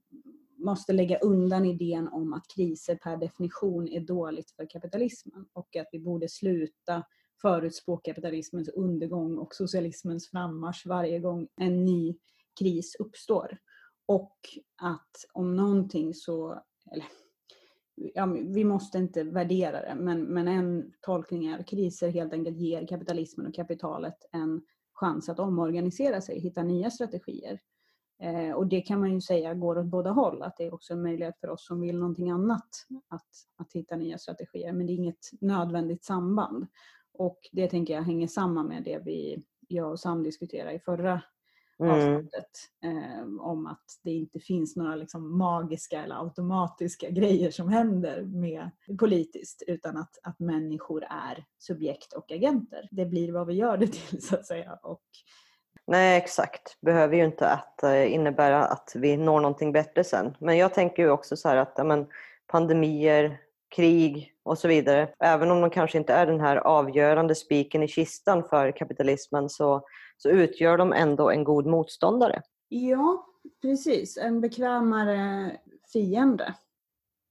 måste lägga undan idén om att kriser per definition är dåligt för kapitalismen och att vi borde sluta förutspå kapitalismens undergång och socialismens frammarsch varje gång en ny kris uppstår. Och att om någonting så, eller, ja, vi måste inte värdera det, men, men en tolkning är att kriser helt enkelt ger kapitalismen och kapitalet en chans att omorganisera sig, hitta nya strategier. Eh, och det kan man ju säga går åt båda håll, att det är också en möjlighet för oss som vill någonting annat att, att hitta nya strategier, men det är inget nödvändigt samband. Och det tänker jag hänger samman med det vi, jag och Sam diskuterade i förra mm. avsnittet eh, om att det inte finns några liksom magiska eller automatiska grejer som händer med politiskt utan att, att människor är subjekt och agenter. Det blir vad vi gör det till så att säga. Och, Nej exakt, behöver ju inte att eh, innebära att vi når någonting bättre sen. Men jag tänker ju också så här att men, pandemier, krig och så vidare. Även om de kanske inte är den här avgörande spiken i kistan för kapitalismen så så utgör de ändå en god motståndare. Ja, precis. En bekvämare fiende.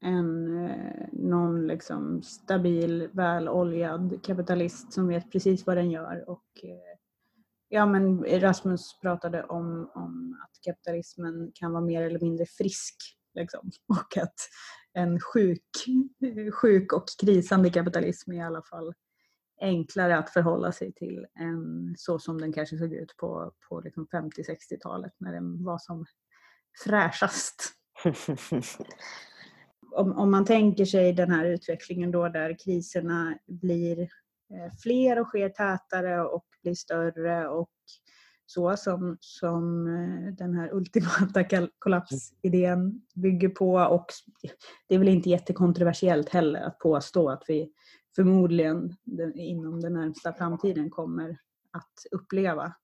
än eh, någon liksom stabil, väloljad kapitalist som vet precis vad den gör. Och, eh, ja, men Rasmus pratade om, om att kapitalismen kan vara mer eller mindre frisk. Liksom. Och att en sjuk, sjuk och krisande kapitalism är i alla fall enklare att förhålla sig till än så som den kanske såg ut på, på liksom 50-60-talet när den var som fräschast. om, om man tänker sig den här utvecklingen då där kriserna blir eh, fler och sker tätare och blir större och så som, som eh, den här ultimata kollapsidén bygger på. Och det är väl inte jättekontroversiellt heller att påstå att vi förmodligen inom den närmsta framtiden kommer att uppleva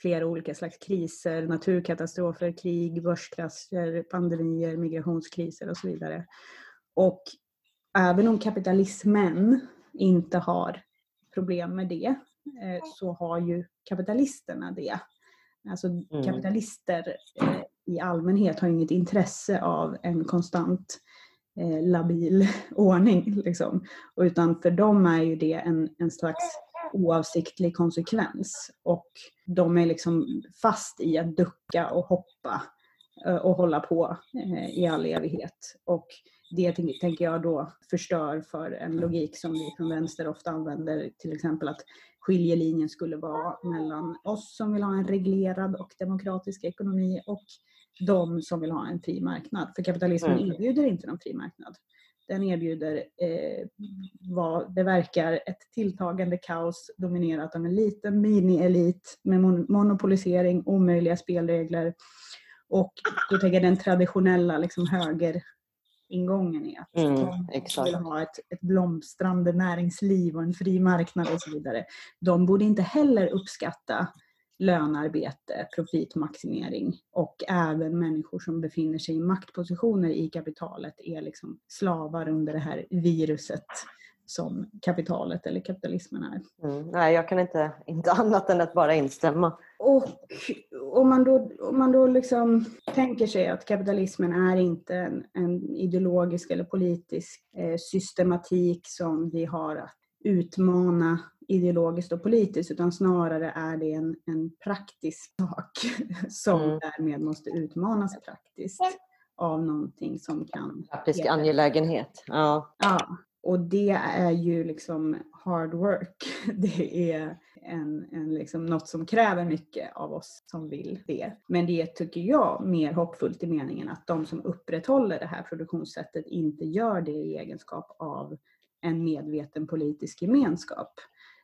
flera olika slags kriser, naturkatastrofer, krig, börskrascher, pandemier, migrationskriser och så vidare. Och även om kapitalismen inte har problem med det eh, så har ju kapitalisterna det. Alltså mm. kapitalister eh, i allmänhet har inget intresse av en konstant eh, labil ordning. Liksom. utan för dem är ju det en, en slags oavsiktlig konsekvens. Och de är liksom fast i att ducka och hoppa eh, och hålla på eh, i all evighet. Och det tänker jag då förstör för en logik som vi från vänster ofta använder, till exempel att skiljelinjen skulle vara mellan oss som vill ha en reglerad och demokratisk ekonomi och de som vill ha en fri marknad. För kapitalismen mm. erbjuder inte någon fri marknad. Den erbjuder eh, vad det verkar ett tilltagande kaos dominerat av en liten mini-elit med mon monopolisering, omöjliga spelregler. Och då tänker jag den traditionella liksom, högeringången är att mm, de vill ha ett, ett blomstrande näringsliv och en fri marknad och så vidare. De borde inte heller uppskatta lönarbete, profitmaximering och även människor som befinner sig i maktpositioner i kapitalet är liksom slavar under det här viruset som kapitalet eller kapitalismen är. Mm, nej, jag kan inte, inte annat än att bara instämma. Och om man då, om man då liksom tänker sig att kapitalismen är inte en, en ideologisk eller politisk eh, systematik som vi har att utmana ideologiskt och politiskt utan snarare är det en, en praktisk sak som mm. därmed måste utmanas praktiskt av någonting som kan... Praktisk angelägenhet. Ja. ja. Och det är ju liksom hard work. Det är en, en liksom något som kräver mycket av oss som vill det. Men det tycker jag mer hoppfullt i meningen att de som upprätthåller det här produktionssättet inte gör det i egenskap av en medveten politisk gemenskap.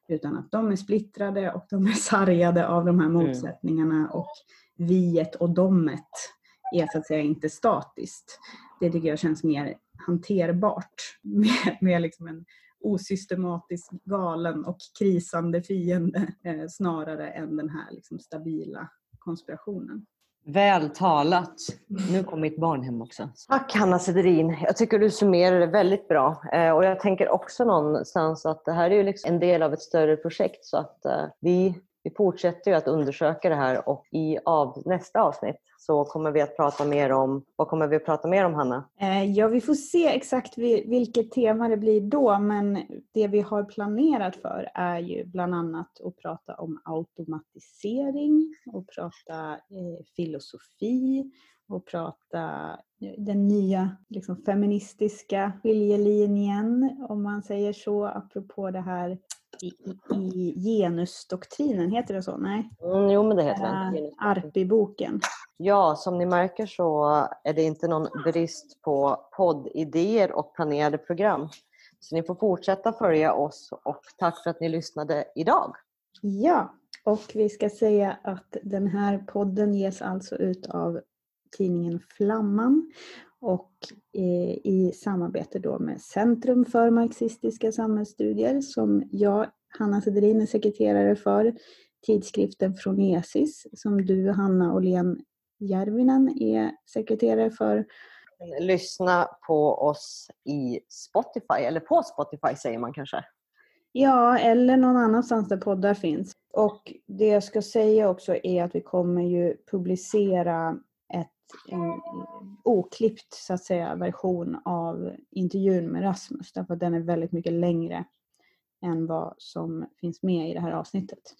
Utan att de är splittrade och de är sargade av de här mm. motsättningarna och viet och domet är så att säga inte statiskt. Det tycker jag känns mer hanterbart med, med liksom en osystematisk, galen och krisande fiende eh, snarare än den här liksom stabila konspirationen. Väl talat. Nu kom mitt barn hem också. Tack Hanna Sederin. Jag tycker du summerar det väldigt bra. Eh, och jag tänker också någonstans att det här är ju liksom en del av ett större projekt så att eh, vi vi fortsätter ju att undersöka det här och i av, nästa avsnitt så kommer vi att prata mer om, vad kommer vi att prata mer om Hanna? Eh, ja, vi får se exakt vilket tema det blir då men det vi har planerat för är ju bland annat att prata om automatisering och prata eh, filosofi och prata eh, den nya liksom, feministiska skiljelinjen om man säger så apropå det här i, i genusdoktrinen, heter det så? Nej? Mm, jo, men det heter den. Uh, Arpi-boken. Ja, som ni märker så är det inte någon brist på poddidéer och planerade program. Så ni får fortsätta följa oss och tack för att ni lyssnade idag. Ja, och vi ska säga att den här podden ges alltså ut av tidningen Flamman och i samarbete då med Centrum för marxistiska samhällsstudier som jag, Hanna Sederin, är sekreterare för, tidskriften Fronesis som du, Hanna Åhlén Järvinen, är sekreterare för. Lyssna på oss i Spotify, eller på Spotify säger man kanske? Ja, eller någon annanstans där poddar finns. Och det jag ska säga också är att vi kommer ju publicera ett en oklippt så att säga, version av intervjun med Rasmus därför att den är väldigt mycket längre än vad som finns med i det här avsnittet.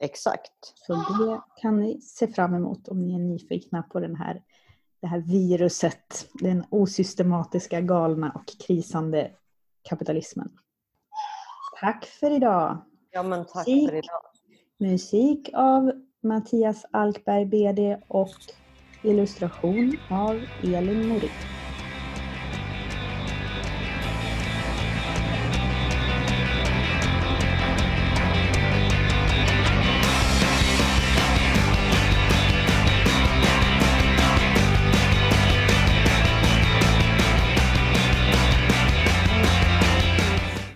Exakt. Så det kan ni se fram emot om ni är nyfikna på den här, det här viruset, den osystematiska, galna och krisande kapitalismen. Tack för idag! Ja, men tack Musik. för idag. Musik av Mattias Alkberg BD och illustration av Elin Morin.